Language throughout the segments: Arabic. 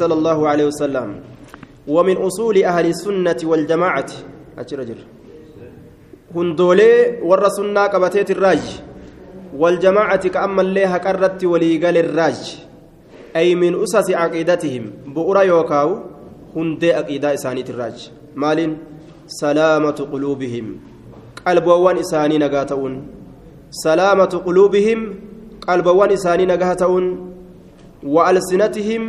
صلى الله عليه وسلم. ومن أصول أهل السنة والجماعة. أجرجر هندولي ور سنة قبتيت الراج. والجماعة كأما اللي هكرت وليقال الراج. أي من أسس عقيدتهم. بؤرا يوكاو هندي عقيدة إسانيت الراج. مال سلامة قلوبهم. قلبوان إساني نقاتون. سلامة قلوبهم قلبوان إساني نقاتون. وألسنتهم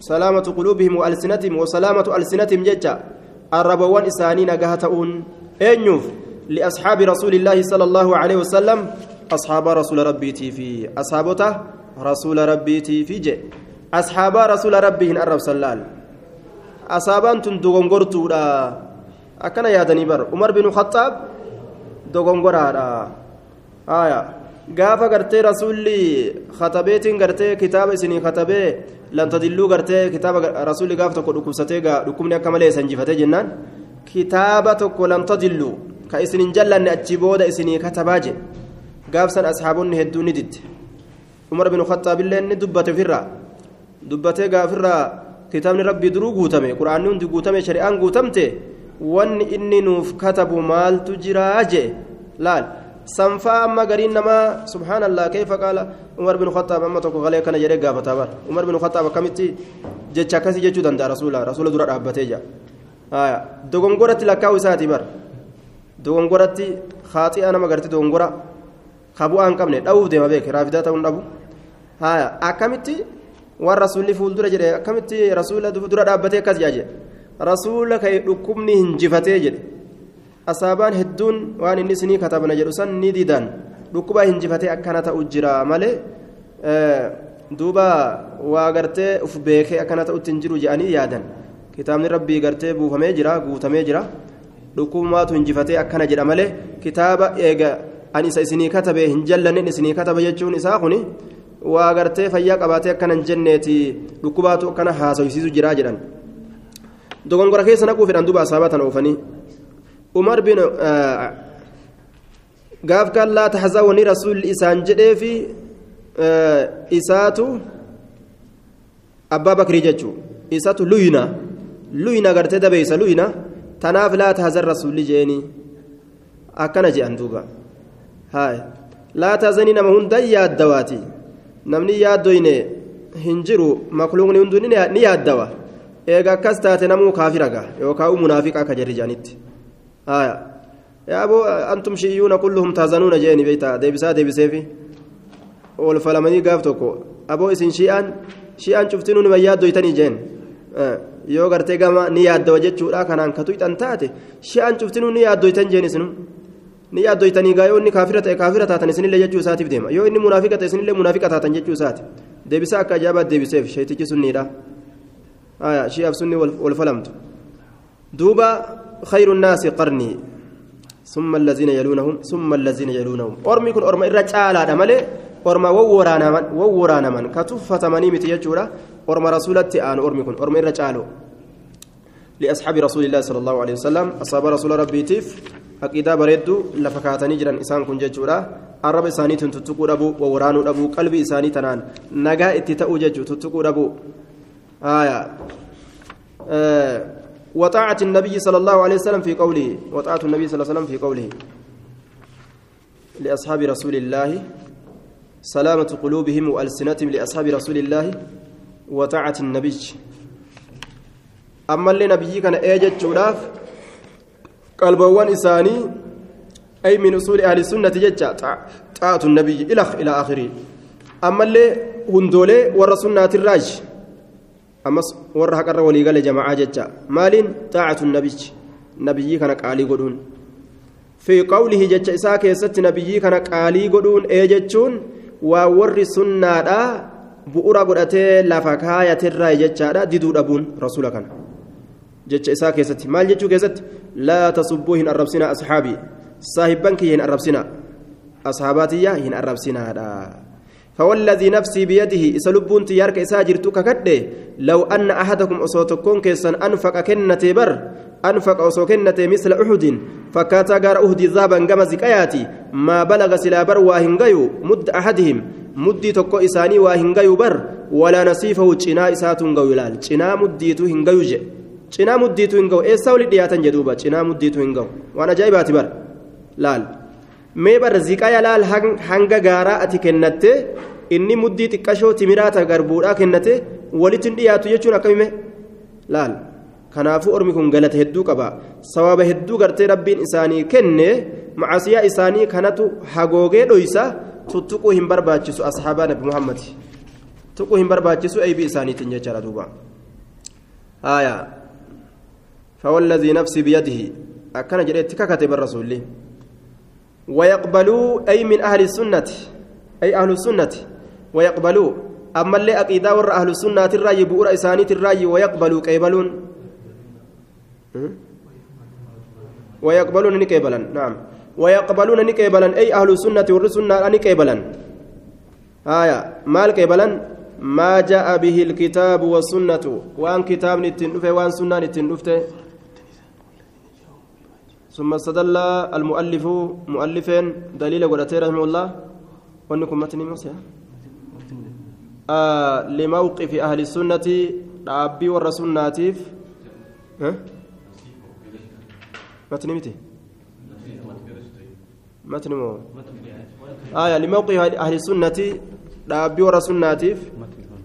سلامة قلوبهم وألسنتهم وسلامة ألسنتهم ججا. الربوان إساني نقاتون أنيوف لأصحاب رسول الله صلى الله عليه وسلم. أصحاب رسول ربي في. أصحابته رسول ربي في جي. أصحاب رسول ربي الرب صلال أصابان تندغنغرتو akkana yaadanii bar umar bin khaxaab dogongoraadha haya gaafa gartee rasuulli katabeetiin gartee kitaaba isinii katabee lantadilluu gartee kitaaba rasuulli gaafa tokko dhukkubsatee dhukkubni akka malee sanjifatee jennaan kitaaba tokko lantadilluu ka isinin jallanne achi booda isinii katabaa jedhe gaafsan asxaabonni hedduu ni didde umar bin khaxaabillee ni dubbate ofirraa dubbatee gaafirraa kitaabni rabbii duruu guutame quraanni hundi guutame shari'aan guutamte wanni inni nuuf katabu maaltu jiraa jee laal sanfaa amma gariin namaa subhaanallah keefa qaala umar bin khattaab amma tokko galee kana jedhee gaafataa bara umar bin khattaab akkamitti jecha akkasii jechuu danda'a rasuula rasuula dura dhaabbatee jira dogongoratti lakkaa'u isaati bara dogongoratti haaxi'a nama garti dogongora kabu'aa hin qabne dhabuuf deema beeke raafidaa ta'uun dhabu akkamitti waan rasuulli fuuldura jedhe akkamitti rasuula dura dhaabbatee akkas jaa jedhe rasuula ka'e dhukkubni hinjifatee jedhe asaabaan hedduun waan inni isinii katabna jedhu san ni didan dhukkuba hinjifatee akkana ta'u jira malee duuba waa gartee uf beekee akkana ta'utti hin jiru jedhanii yaadan kitaabni rabbii gartee buufamee jira guutamee jira dhukkubumaatu hinjifatee akkana jedha malee kitaaba eega an isa isinii katabe hin jallanin isinii kataba jechuun isaa kuni waa gartee fayyaa qabaatee akkana hin jenneeti dhukkubaatu akkana haasoysiisu jira jedhan dogongora keessa naquu fedhan duba asaabatan oofanii umar bin gaaf kan laa taxzawanii rasuulli isaan jedheefi isaatu abbaa bakrii jechuu isaatu luyina luyina gartee dabeeysa luyina tanaaf laa taxzan rasuulli jeeni akkana je'an duuba. Haay laa taxzanii nama hundan yaaddawaati namni yaaddoyne hin jiru makluuqni hunduu ni yaaddawa. Eega akkas taate namuu kaafiraga yookaan munaafiqa akka jarri jaanitti haya yaaboo antum shiyyuuna kulluhum taazanuuna jeeni beeyta deebisaa deebiseefi ol falamanii gaaf tokko aboo isin shi'aan shi'aan cuftinuu nima yaaddoytanii jeen yoo gartee gama ni yaaddawa jechuudha kanaan ka tuyxan taate shi'aan cuftinuu ni yaaddoytan jeen isinu ni yaaddoytanii gaa yoo inni kaafira ta'e kaafira taatan isinillee jechuu isaatiif deema yoo inni munaafiqa ta'e isinillee munaafiqa taatan jechuu isaati deebisaa akka ajaabaat deebiseef sheetichi sunniidha آية شيء سني والفلمت دوبا خير الناس قرني. ثم الذين يلونهم ثم الذين يلونهم. أرمي كن أرمى الرجال هذا ملء أرمى وورانا من وورانا من كتفة مني متيجورا أرمى رسولة أنا أرمي كن أرمى الرجال لأصحاب رسول الله صلى الله عليه وسلم أصحاب رسول ربي تيف أكيدا بريدو لفكاتني جران إسان كن ججورا. الرب إساني تنتقو ربو وورانو ربو قلبي إساني تنان. نجا اتتأو ججو ربو. آية. آه. وطاعة النبي صلى الله عليه وسلم في قوله وطاعة النبي صلى الله عليه وسلم في قوله لأصحاب رسول الله سلامة قلوبهم وألسنتهم لأصحاب رسول الله وطاعة النبي. أما اللي نبي كان أجد شراف قلبوان إساني أي من أصول أهل السنة ججة طاعة النبي إلى آخره. أما اللي هندولي والرسول الراج ammas warra haqarra walii gale jama'aa jecha maaliin taa'atu nabiyyi nabiyyii kana qaalii godhuun fi qawlihi jecha isaa keessatti nabiyyii kana qaalii godhuun ee jechuun waa warri sunnaadha bu'ura godhatee lafa kaayatirraa jechaadha diduu dhabuun rasuula kana jecha isaa keessatti maal jechuu keessatti laa tasubbuu hin arrabsinaa asxaabii saahibban kiyya hin arrabsinaa asxaabaatiyya hin arrabsinaadha فوالذي نفسي بيده إسلبون تيارك إساجر ككده لو أن أحدكم أصوتكم كيسا أنفق كنة بر أنفق أصو كنة مثل أحد فكاتا غار أهدي ذابا كما زكاياتي ما بلغ سلا بر واهن مد أحدهم muddii tokko isaanii waa hin gayu bar walaa nasiifahu cinaa isaatu hin gayu ilaal cinaa muddiitu hin gayu eessaa wali dhiyaatan jedhuuba cinaa muddiitu hin gayu waan ajaa'ibaati mee barra ziqaa yalaal hanga gaaraa ati kennatte inni muddii xiqqashoo timiraa ta garbuudhaa kennate walitti hin dhiyaatu jechuun akkamime laal. Kanaafuu ormi kun galata hedduu qaba. Sababa hedduu gartee rabbiin isaanii kenne macasiyaa isaanii kanatu hagoogee dhoisa tuttuquu hin barbaachisu asxaabaa nabi muhammad. Tuquu hin barbaachisu aybii isaaniitiin jechaadha duuba. Haaya fawalladii nafsi biyadihi. Akkana jedhee itti kakate bar rasuulli ويقبلوا أي من أهل السنة أي أهل السنة ويقبلوا. أما اللي أكيدا ور أهل السنة الرأي بؤر إسانيت الرأي ويقبلوا كيبلون. ويقبلون نكيبلا نعم. ويقبلون نكيبلا أي أهل السنة والرسنة نكيبلا آية. مال كيبلا ما جاء به الكتاب والسنة. وأن كتاب نتنفه وأن سنة نتنفه ثم استدل المؤلف مؤلفين دليل ولتي رحمه الله. وانكم موسى؟ آه لموقف أهل السنة ربي والرسول ناتيف. ها؟ متني متي متني مو. آية لموقف أهل السنة ربي والرسول ناتيف.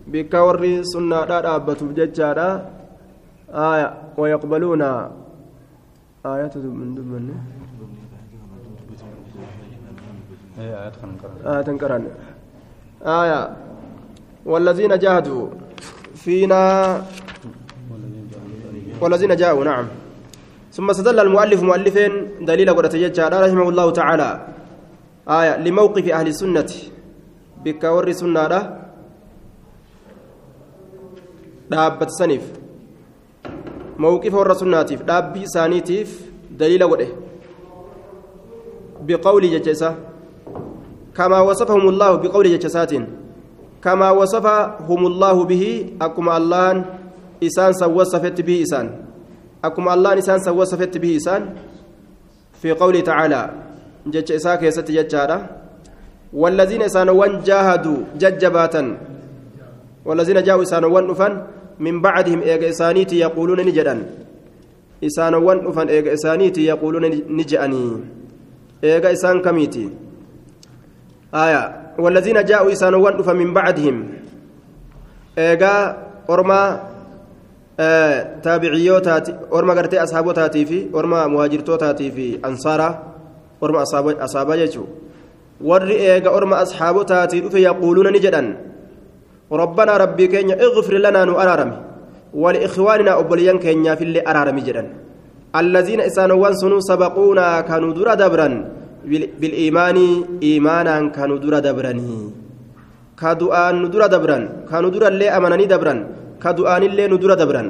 بك وري سنة رابة بججارة آية ويقبلون آيات من دمن آيات كران آية. والذين جاهدوا فينا. والذين جاءوا نعم. ثم استدل المؤلف مؤلفين دليل قرة ججارة رحمه الله تعالى. آية. لموقف أهل السنة. بكور سنة دابة سنف موقف الرسولناتيف دابي سانيتيف دليل وده. بقول ججسة كما وصفهم الله بقول ججسات كما وصفهم الله به أكما الله إسان سوصفت به إسان. أكما الله إسان سوصفت به إسان. في قوله تعالى جج إساك يست ججارة والذين إسانوان جاهدوا ججباتا. والذين جاءوا إسانوان نفن من بعدهم إيغا إسانيتي يقولون نجدا إسانوان نفن إيغا إسانيتي يقولون نجأني. إيغا إسان كميتي. آية. والذين جاءوا إسانوان نفن من بعدهم. إيغا أرما آه تابعيوتاتي أرما قرتي أصحابوتاتي في أرما مهاجرتوتاتي في أنصارا أرما أصابا يجو. warri eega orma asxaabotaatii dhufe yaquuluuna ni jedhan ربنا ربي كينيا اغفر لنا نو أرارمي. ولإخواننا أبليان كينيا في اللي أرارمي جدا. الذين إسانوان سنو سبقونا كانوا درا دبرا بالإيمان إيمانا كانوا درا دبراني. كدؤان ندرا دبرا كانوا درا اللي أمنني دبرا كدؤان اللي ندرا دبرا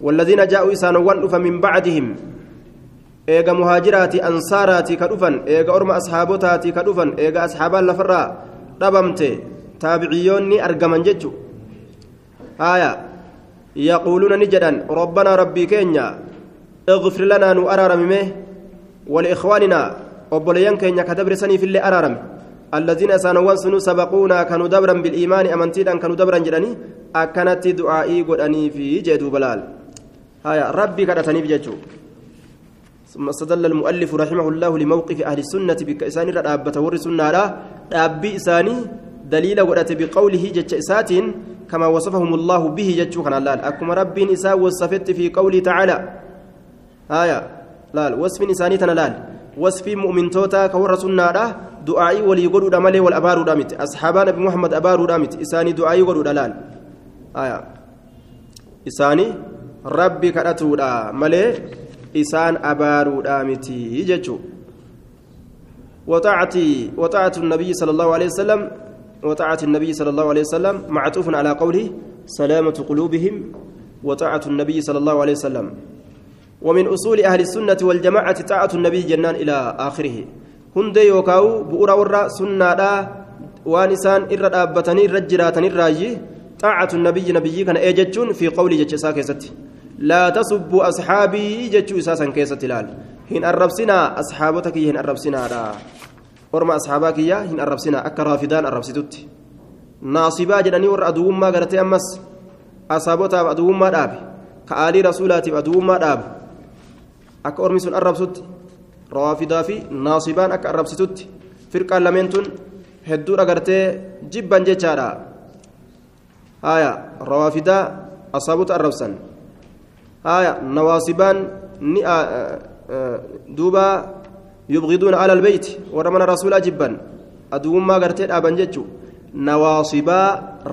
والذين جاءوا إسانوان فمن بعدهم. eega muhaajiraati ansaaraati ka dhufan eega orma asxaabotaati ka dhufan eega asxaabaan taabiciyyoonni argaman jechu haya yaquuluuna ni jedhan rabbanaa rabbii keenya اغفر لنا نو أرارمي ولإخواننا أبوليان كينيا كدبر سني في اللي أرارمي الذين سانوان سنو سبقونا كانوا دبرا بالإيمان أمنتيدا كانوا دبرا جدني أكنت دعائي قدني في جدو بلال. هيا ربي كدتني بججو ثم استدل المؤلف رحمه الله لموقف أهل السنة بكإسان رأبة ور سنة رأبي إساني دليل ورأت بقوله جج إسات كما وصفهم الله به جج كان لال أكما رب إساء وصفت في قوله تعالى؟ آية لال وصف إساني تنلال وصف مؤمن توتا كور سنة دعائي ولي يقولوا دمالي والأبار دامت أصحاب نبي محمد أبار دامت إساني دعائي يقولوا دلال آية إساني ربي كرتو مالي isaan abaaruudhaa miti jechuun وطاعة وطاعة النبي صلى الله عليه وسلم وطاعة النبي صلى الله عليه وسلم معطوف على قوله سلامة قلوبهم وطاعة النبي صلى الله عليه وسلم. ومن أصول أهل السنة والجماعة طاعة النبي جنان إلى آخره. هند يوكاو بؤرا ورا سنة وانسان إرى أبتني رجراتني الراجي طاعة النبي نبي كان أججون في قول جتشساك ستي لا تسبوا أصحابي جتشو إساسا كيسة تلال هن الربسنا أصحابتك هن الربسنا را orma asxaabaa kiyyaa hin arrabsinaa akka raafidaan arrabsitutti naasibaa jedhanii warra aduwummaa gartee ammas asaabotaaf aduwummaa dhaabe ka aalii rasuulaatiif aduwummaa dhaabe akka ormi sun arrabsutti raafidaa fi naasibaan akka arrabsitutti firqaan lameen tun hedduudha gartee jibban jechaadha haya raafidaa asaabota arrabsan haya nawaasibaan ni duuba yubgiduuna ala albeyti warra mana rasuulaa jibban aduwummaa gartee dhaaban jechuu nawaasibaa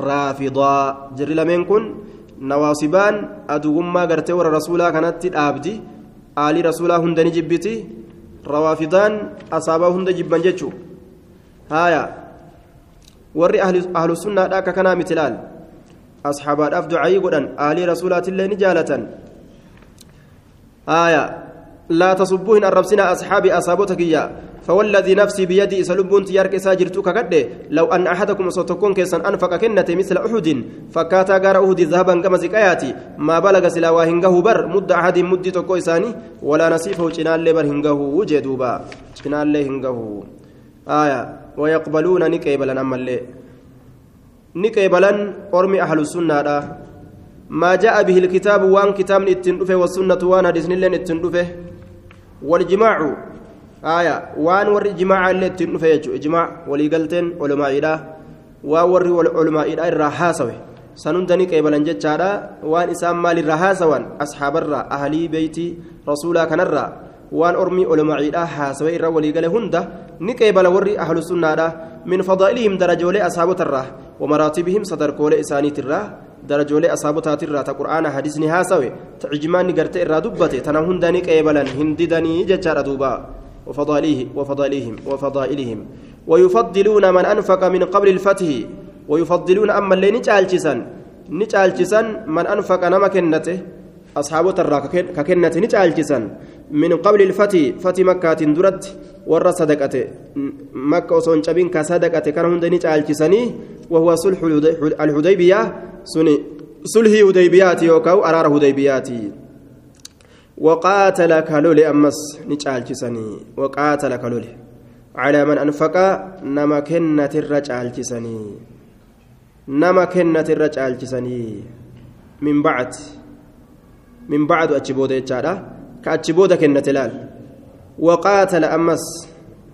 raafidaa jirri lameen kun nawaasibaan aduwummaa gartee warra rasuulaa kanatti dhaabdi aalii rasuulaa hunda ni jibbiti rawaafidaan asaabaa hunda jibban jechuu haya warri ahlusunnaadha akka kanaa miti laal asxaabaadhaaf ducayii godhan aalii rasuulaatillee ni jaalatan haya لا تصبوهن الربسنا أصحابي أصابتك يا فوالذي نفسي بيدي سلبون تيارك ساجرتك قد لو أن أحدكم صوتكون كيسا أنفق كنة مثل أحد فكاتا غار أهد ذهبا كما زكاياتي. ما بلغ سلاوا هنگه بر مد أحد مد تكو إساني. ولا نصيفه جنال لبر هنگه وجدوبا جنال له هنگه آية. ويقبلون نكيبلا أما اللي نكيبلا أرمي أهل السنة ما جاء به الكتاب وان كتاب التندفه والسنة وان حديث لين التندفه والجماع. آية. وان ور جماع اللي التندفه يجو إجماع ولي قلتين علماء إله وور علماء إله الرحاسوه سنندني قيبلا جتشارا وان إسام مال الرحاسوان أصحاب الرا. أهلي بيتي. رسولا كان الرا وان أرمي علماء إله حاسوه الرا ولي قل هنده نقيبل ور أهل السنة من فضائلهم درجولي أصحاب الرا. ومراتبهم صدر كول إسانيت الرا darajoolee asaabotaatirraa ta qur'aana hadisni haasawe ta cijmaanni garte irraa dubbate tana hundani qeebalan hindidanii jechaadha duuba وفضائلهم وفضائلهم ويفضلون من أنفق من قبل الفتح ويفضلون أما اللي نجالجسا نجالجسا من أنفق نما كنته أصحاب ترى ككنة نجالجسا من قبل الفتح فتح مكة درت ور صدقته مكة وصون شبين كصدقته كان هند نجالجسني وهو صلح الحديبية سني صلح هديبيات يوكاو أرار هديبيات وقاتل كلولي أمس نجالجسني وقاتل كلولي على من أنفق نما كنة الرجالجسني نما كنة الرجالجسني من بعد من بعد أجبود يجارة كأجبود كنة لال وقاتل أمس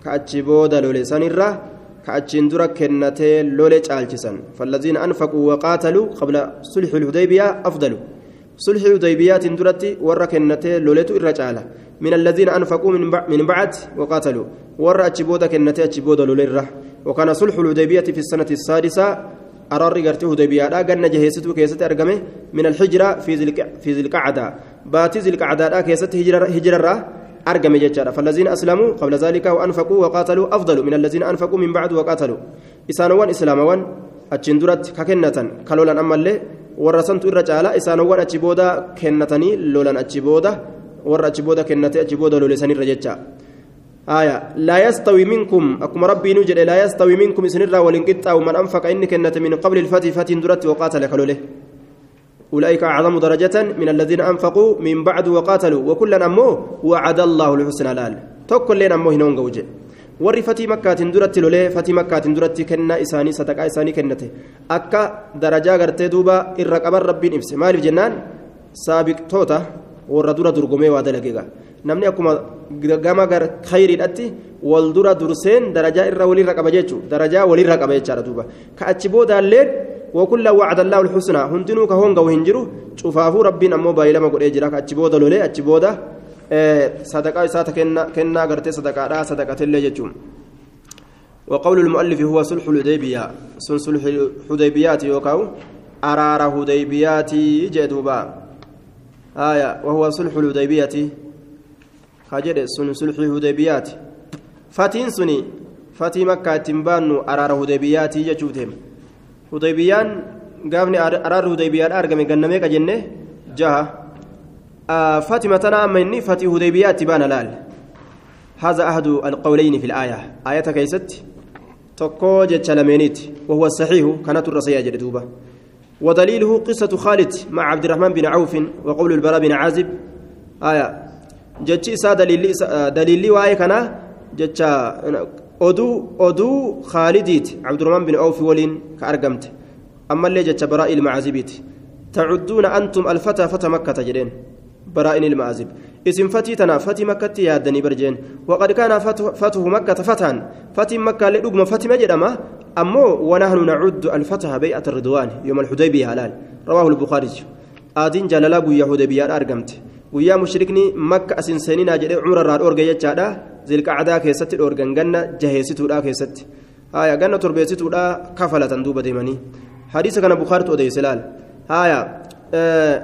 كأجبود لولي سنرة كأجين درا كنة لولي جالجسن. فالذين أنفقوا وقاتلوا قبل صلح الحديبية أفضل صلح الحديبية درتي ورا كنة لوليتو الرجالة من الذين أنفقوا من من بعد وقاتلوا. ورا أجبود كنة أجبود لولي وكان صلح الحديبية في السنة السادسة أراري قرتي هديبية لا قلنا جهيستو كيست أرقمه من الحجرة في ذي في ذي القعدة. أرقم ججارة فالذين أسلموا قبل ذلك وأنفقوا وقاتلوا أفضل من الذين أنفقوا من بعد وقاتلوا. إسانوان إسلاموان أتشندرت ككنة كلولا أما اللي ورسنت الرجالة إسانوان أتشبودا كنتني لولا أتشبودا. ور أتشبودا كنتي أتشبودا لولسان الرجالة آية. لا يستوي منكم. أكم ربي نجد. لا يستوي منكم سنرا ولنقطع. ومن أنفق إن كنت من قبل الفتح فتح درت وقاتل كلوله. أولئك أعظم درجة من الذين أنفقوا من بعد وقاتلوا وكلا أمه وعد الله الحسنى توكل لين أمه هنا ونقوجه warri fatii makkaatiin duratti lolee fatii makkaatiin duratti kennaa isaanii sadaqaa isaanii kennate akka darajaa gartee duuba irra qaban rabbiin ibse maaliif jennaan saabiqtoota warra dura durgomee waa dalageega namni akkuma gama khayriidhatti wal dura durseen darajaa irra walirra qaba jechuudha darajaa walirra qaba jechaadha duuba. Ka achi boodaallee وكل وعد الله الحسنى هندنو كهونغا وهنجرو شوفافو ربين أمو بايلما قد إجرا أتشبودا لولي أتشبودا صدقة إساتا كنا كنا قرتي صدقة لا صدقة اللي جتشوم وقول المؤلف هو صلح الحديبية صلح الحديبيات يوكاو أرار حديبيات جدوبا آية وهو صلح الحديبية خجل سن صلح الحديبيات فاتين سني فاتي مكة تنبانو أرار جتشوتهم hudaybiyaan gaafni araarri hudaybiyaadha argame gannamee ka jenne jaha fatima tana amma inni fatii hudaybiyaatti baana laal هذا أحد القولين في الآية. آية كيست؟ تقو جتش لمينيت وهو الصحيح كانت الرسية جدوبة ودليله قصة خالد مع عبد الرحمن بن عوف وقول البراء بن عازب. آية إسا دليل دليل واي كان جتش oduu oduu khaalidiiti cabdurahmaan bin awfi waliin ka argamte. Ammallee jecha baraa'i ilmacaazibiiti tacudduuna antum alfataa fata makkata jedheen. براء المعازب اسم فتي تنا فتي مكة يادني برجين وقد كان فتح مكة فتحا فتي مكة لدقم فتي مجرمة أمو ونحن نعد الفتح بيعة الرضوان يوم الحديبية هلال رواه البخاري آدين جلالا قويا حديبية أرقمت سنين أجل عمر الرار أورجا يجادا ذي القعدة كيست الأورجان جنة جهيستو لا كيست هايا جنة تربيستو لا كفلة دوبة ديماني حديث كان بخاري تودي سلال هايا آه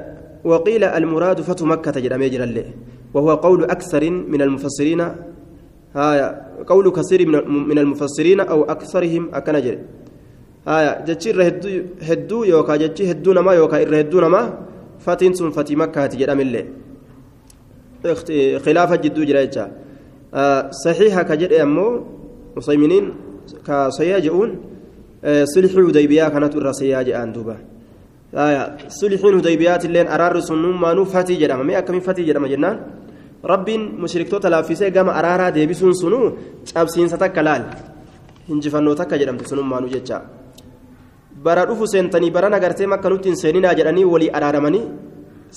وقيل المراد فتح مكة جرى اللي وهو قول أكثر من المفسرين هايا قول كثير من المفسرين أو أكثرهم أكنجر هايا جتشي هدو يوكا جتشي هدو نما يوكا إر هدو نما فتن سن مكة جرى اللي خلافة جدو آه صحيحة كجر أمو مصيمنين كسياجئون آه صلح حديبية كانت الرسياج أندوبا sulhiin hudaybiyaat illeen araarri sun nummaanuu fatii jedhama mee akkamiin fatii jedhama jennaan rabbiin mushriktoota laaffisee gama araaraa deebisuun sunuu cabsiinsa takka laal hinjifannoo takka jedhamte sunummaanuu jecha bara dhufu seentanii bara nagartee makka nutti hin seeninaa jedhanii walii araaramanii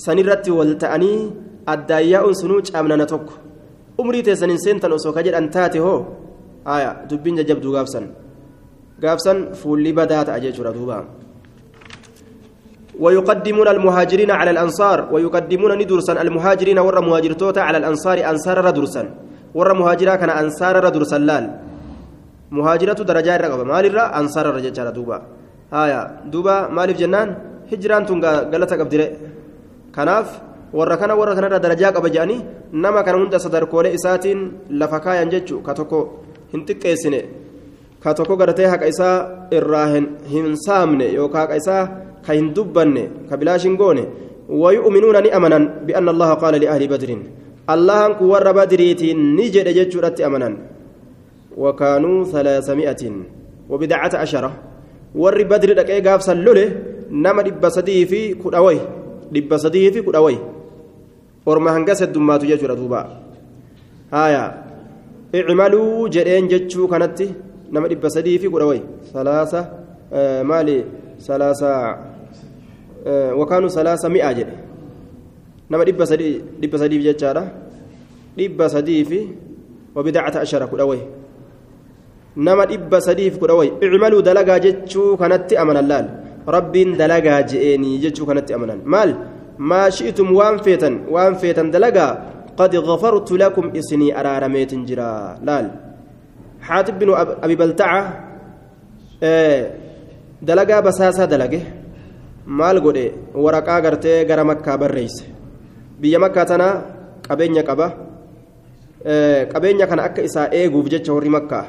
sanirratti wal ta'anii addaayyaa'uun sunuu cabnana tokko. Umrii teessaniin seentan osoo ka jedhan taate hoo? Aya dubbiin jajjabduu gaafsan. Gaafsan fuulli badaa ta'a jechuudha duubaa ويقدمون المهاجرين على الأنصار ويقدمون ندرسا المهاجرين ور مهاجرتوتا على الأنصار أنصار ردرسا ور مهاجرا كان أنصار ردرسا لال مهاجرة درجات رقبة مال الرا أنصار رجال دوبا هايا دوبا مالف جنان هجران تنقى قلتك أبدري كناف warra kana warra kanarra darajaa qaba jedhanii nama kana hunda sadarkoolee isaatiin lafa kaayan jechuu ka tokko hin xiqqeessine ka tokko gartee haqa isaa irraa hin saamne yookaan haqa isaa كين دبن كبلاش غوني ويؤمنون نأمنا بأن الله قال لأهل بدر الله أنكو ور بدريتي نجد جتشورت أمنا وكانوا ثلاثمائة وبدعة عشرة ور بدر دقي قاف سلوله نما دب سديه في كدوي دب سديه في كدوي ورما هنقس الدمات جتشورة دوبا هايا اعملوا جرين جتشو كانت نما دب سديه في كدوي ثلاثة آه مالي ثلاثة وكانوا ثلاثة مئة جده نما دب سدي دب سدي في جتشارة دب سدي في وبدعة عشرة كدوي نما دب سدي في كدوي اعملوا دلقا جتشو كانت أمن اللال رب دلقا جئني جتشو كانت أمنا مال maa shi'tum waan feetan waan feetan dalagaa qad ghafartu lakum isinii araarameetin jira. Laal. Xaatib binu abi baltaca dalagaa basaasaa dalage. Maal godhe? Waraqaa gartee gara makkaa barreeyse biyya makkaa tanaa qabeenya qaba. Qabeenya kana akka isaa eeguuf jecha horri makkaa.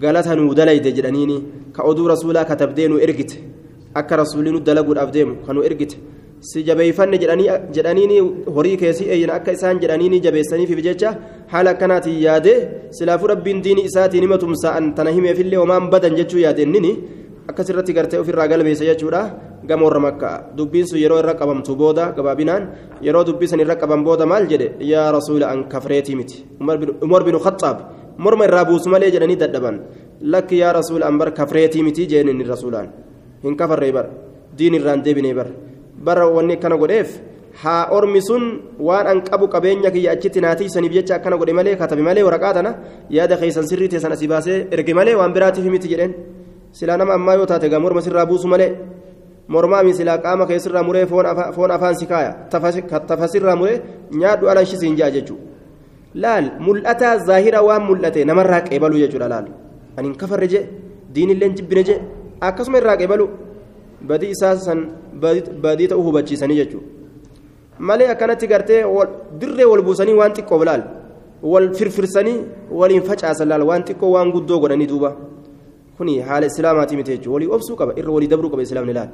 Galata nuu dalayde jedhaniini. Ka oduu rasuulaa katabdee nu ergite. Akka rasuulii nu dalaguudhaaf deemu ka ergite. Si jabeeyfanne jedhaniini horii keessi eeyyina akka isaan jedhaniini jabeessaniif jecha haala akkanaatiin yaade silaafuu rabbiin diini isaatiin hima tumsa'an tana himeefillee homaan badan jechuu yaadennini akkasirratti gartee ofirraa galmeessa jechuudha gama warra makkaa dubbiin sun yeroo irra qabamtu booda gabaabinaan yeroo dubbii san irra qaban booda maal jedhe yaa rasuula an kafreetii miti umar binu khaxaab morma irraa buusu malee jedhanii dadhaban lakki yaa rasuula an bar kafreetii miti jeen inni rasuulaan hin kafarree bar diin irraan deebinee bar bara wanni akkana godheef haa ormi sun waan an qabu qabeenya kiyya achitti naatiisaniif jecha akkana godhe malee katabe malee waraqaa tana yaada keessan sirrii teessan asii baasee erge malee waan biraatiif miti jedheen silaa nama ammaa yoo taate gaa morma sirraa buusu malee mormaami silaa qaama keessirraa muree foon afaan si kaaya tafasirraa muree nyaadhu alan shisiin ja'a jechuudha laal mul'ataa zaahira waan mul'ate namarraa qeebaluu jechuudha laal ani hin kafarre jee diinilleen jibbine jee akkasuma irraa qeebalu badii isaa san badii ta'uu hubachiisanii jechuudha malee akkanatti gartee dirree wal buusanii waan xiqqoo laal wal firfirsanii waliin facaasan laal waan xiqqoo waan guddoo godhanii duuba. kuni haala islaamaatii miti jechuudha walii obsuu qaba irra walii dabruu qaba islaamni laal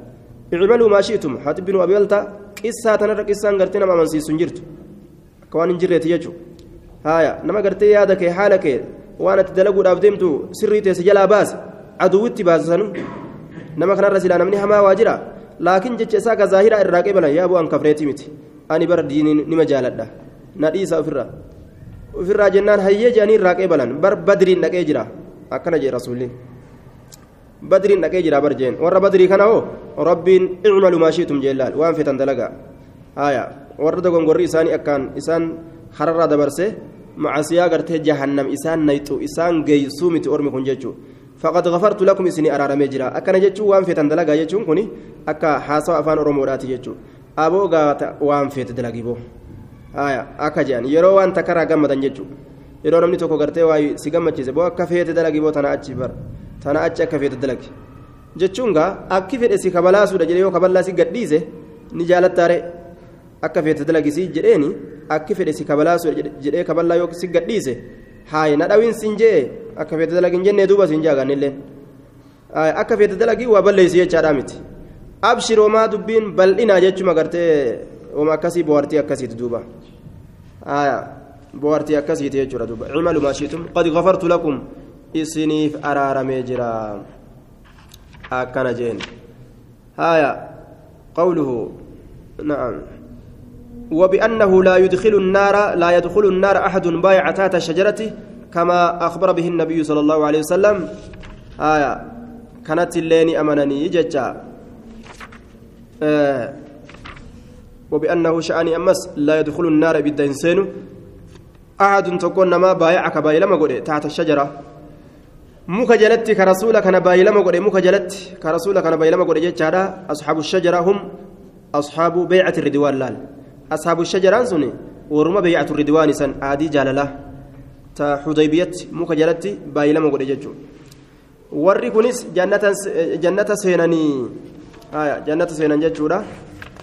icmaluu maa shi'tum haati binu abibalta qissaa tanarra qissaan gartee nama amansiisu hin jirtu akka waan hin jirreeti jechuudha haaya nama gartee yaada kee haala kee waan ati dalaguudhaaf deemtu sirrii teesse jalaa baase aduwwitti baasisanu nama kanarra silaa namni hamaa waa jira laakiin jecha isaa ka zaahiraa irraa qeebalan yaa bu'aan kafreetii miti ani bara diiniin nima jaaladha na dhiisa ofirraa. Ofirraa jennaan hayyee jedhanii irraa qeebalan bar badriin dhaqee jira. Akkana jee rasuulli badriin dhaqee jira barjeen warra badrii kana hoo? Rabbiin icmalu maa shiitum jeellaal waan fetan dalaga haya warra dogongorri isaanii akkaan isaan hararraa dabarse macasiyaa gartee jahannam isaan nayxu isaan geeysuu miti ormi kun faqad gafartu lakum isinii araaramee jira akkana jechuun waan feetan dalagaa jechuun kun akka haasawa afaan oromoodhaati jechuu aboo gaata waan feete dalagiboo haya akka jedhan yeroo waan takkaraa gammadan jechuu yeroo namni tokko gartee waa si gammachiise boo akka feete dalagiboo tana achi bar tana achi akka feete dalagi jechuun gaa akki fedhe si kabalaasuudha jedhee yoo kaballaa si gadhiise ni jaalattaare akka feete dalagisii jedheeni akki fedhe si kabalaasu jedhee kaballaa yoo si gadhiise haay na dhawin sin jee akka feete dalagin jennee duuba sin jaaganillee akka feete dalagii waa balleessi jechaadhaa miti abshiroomaa dubbiin bal'inaa jechuma gartee wama akkasii bohaartii akkasiiti duuba bohaartii akkasiiti jechuudha duuba cimalu maashiitum qad gafartu lakum isiniif araaramee jira akkana jeen haaya qawluhu na'am وبأنه لا يدخل النار لا يدخل النار أحد بايع تحت الشجرة كما أخبر به النبي صلى الله عليه وسلم آية كانت اللين أمنني ججا آه وبأنه شأني أمس لا يدخل النار بالدينسين أحد تكون ما بايعك باي لما قل تحت الشجرة ka rasuula kana baay'ilama godhe muka jalatti ka rasuula kana baay'ilama godhe jechaadha asxaabu shajara hum asxaabu beeycati ridwaan laal asxaabu shajaraan sun warruma beeycatu ridwaan isan aadii jaalala ta xudaybiyatti muka jalatti baay'ilama godhe jechuudha warri kunis jannata seenanii jannata seenan jechuudha.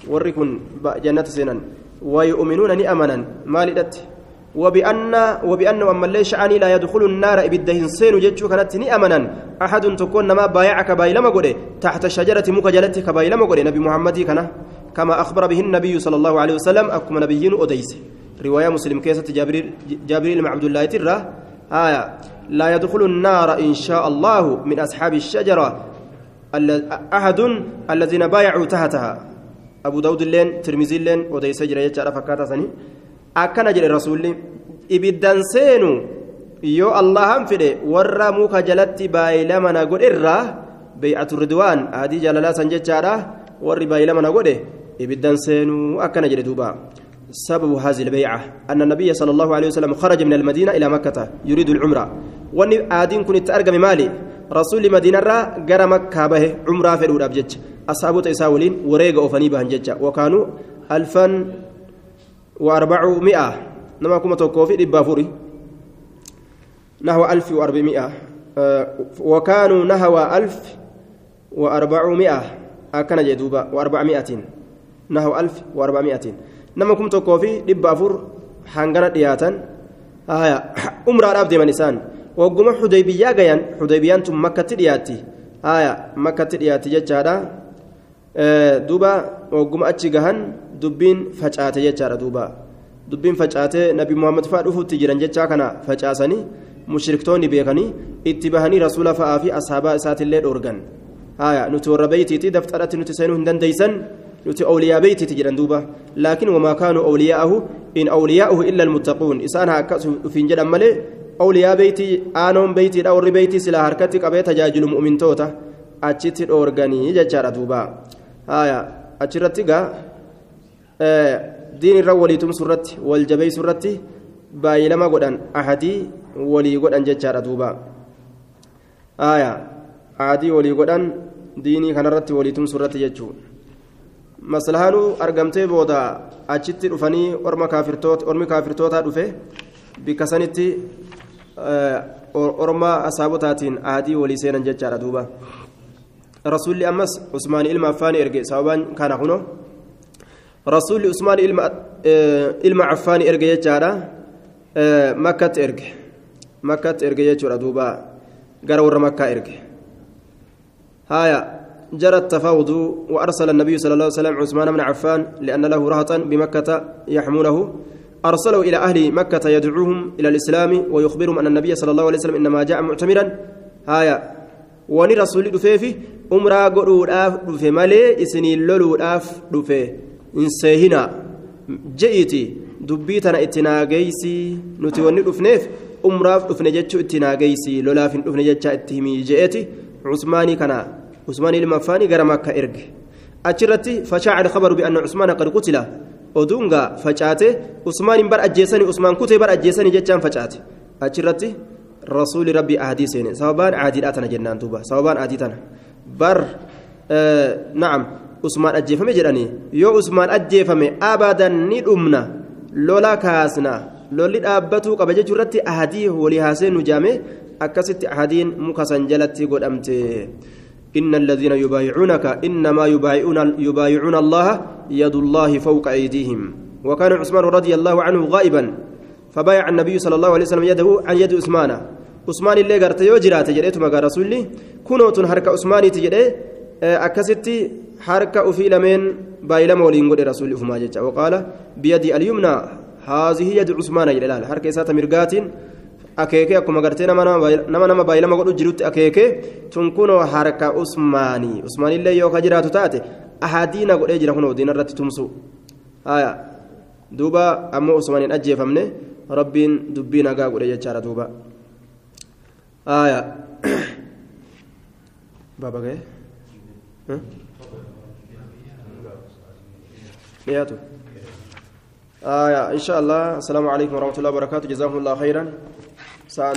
Warri kun jannata seenan. Ni amanan. Maalidhatti وبأن وبأن أما اللي شعني لا يدخل النار إبدهن سين جتشو كانت أمنا أحد تكون ما بايعك بايلما قولي تحت الشجرة مكجلتك بايلما قولي نبي محمد كما أخبر به النبي صلى الله عليه وسلم أكم نبيين أديس رواية مسلم كيسة جابريل جابريل مع عبد الله ترى آية لا يدخل النار إن شاء الله من أصحاب الشجرة أحد الذين بايعوا تحتها أبو داود اللين ترمزي اللين أديس جرى يجعل فكاتا سني akkana jedhe rasuulli ibiddan seenu yoo allahan fedhe warra muka jalatti baay'ilama na godhe irraa beey'atu ridwaan adii jaalalaa san jechaadha warri baay'ilama na godhe ibiddan seenuu akkana jedhe duuba سبب هذه البيعة؟ أن النبي صلى الله عليه وسلم خرج من المدينة إلى مكة يريد العمرة. وأني آدين كنت أرقم مالي. رسول مدينة را قرى مكة به عمرة في الأولى بجج. أصحابه تيساولين وريق أوفني بهن وكانوا ألفا وأربعمائة. نما كما توقفي لبافوري نحو ألف وأربعمائة. أه وكانوا نحو ألف وأربعمائة. أكن جدوبا وأربعمائة. نحو ألف وأربعمائة. نما كما توقفي لبافور حنغنا دياتا آية أمرا راب دي منسان وقم حديبية غيان حديبيان تم مكة دياتي آية مكة دياتي ججادا أه دوبا وقم أتشي dubbiin facaate jechaadha duuba dubbiin facaatee nabi muhammad fa'aa dhufuutti jiran jechaa kana facaasanii mushriktoonni beekanii itti bahanii rasuula fa'aa fi ashaabaa isaatillee dhoorgan haya nuti warra beeytiiti dafxadhatti nuti seenuu hin dandeeysan awliyaa beeytiiti jedhan duuba laakiin wamaa kaanuu awliyaa'ahu in awliyaa'uhu illa almuttaquun isaan haa akkas ufiin jedhan malee awliyaa beeytii aanoon beeytiidha warri beeytii silaa harkatti qabee tajaajilu mu'mintoota achitti dhoorganii jechaadha duuba haya achirratti gaa diin irra waliitumsu irratti wal jabeessu irratti baay'ilama godhan ahadii walii godhan jechaadha duuba ahadii walii godhan diinii kanarratti waliitumsu irratti jechuu maslahaanuu argamtee booda achitti dhufanii ormi kaafirtootaa dhufe bikka sanitti orma asaabotaatiin ahadii walii seenan jechaadha duuba rasuulli ammas usmaanii ilma affaanii erge sababaan kana kunoo rasuulli usmaan ilma affaanii erge jechaadha makkatti erge makkatti erge jechuudha duuba gara warra makkaa erge haya جرى التفاوض وأرسل النبي صلى الله عليه وسلم عثمان بن عفان لأن له رهطا بمكة يحمونه. أرسله إلى أهل مكة يدعوهم إلى الإسلام ويخبرهم أن النبي صلى الله عليه وسلم إنما جاء معتمرا. هايا. وني رسول دفيفي أمرا قلوا دفي مالي إسني لولو دفي hin seehina je'iti dubbii tana itti naageysi nuti wanni dhufneef umraaf dhufne jechuu itti naageysi lolaaf hin dhufne jecha itti himii je'eeti cusmaanii kana ilmaffaanii gara makka erge achirratti fashaaca alkhabaru bianna cusmaana qad qutila oduunga facaate usmaan bar ajjeesanii usmaan kutee bar ajjeesanii jechaan facaate achirratti rasuuli rabbi ahadii seene sababaan aadiidhaa tana jennaan duuba sababaan aadii tana bar na'am usmaan ajjeefame jedhanii yoo usmaan ajjeefame abadan ni dhumna lola kaasna lolli dhaabbatuu qaba jechuu irratti ahadii walii haasee nu jaame akkasitti ahadiin muka san إن الذين يبايعونك إنما يبايعون يبايعون الله يد الله فوق أيديهم. وكان عثمان رضي الله عنه غائبا فبايع النبي صلى الله عليه وسلم يده عن يد عثمان. عثمان اللي قرت يوجرات جريت مقا رسولي. كنوت حركة عثمان تجري أكستي حركة أفي لمن بايلم ولين قد رسول أفما وقال بيدي اليمنى هذه يد عثمان جلال حركة سات مرقات akeekee akkuma gartee nama nama baay'ilama godhu jirutti akeekee tun kunoo harka usmaanii usmaanillee yoo ka jiraatu taate ahadiina godhee jira kunoo diina irratti tumsu haya duuba ammoo usmaaniin ajjeefamne rabbiin dubbii nagaa godhe jechaadha duuba haya baaba dhiyaatu haya insha allah assalaamu alaikum warahmatullahi wabarakaatu jazakumullahu khayran Psalm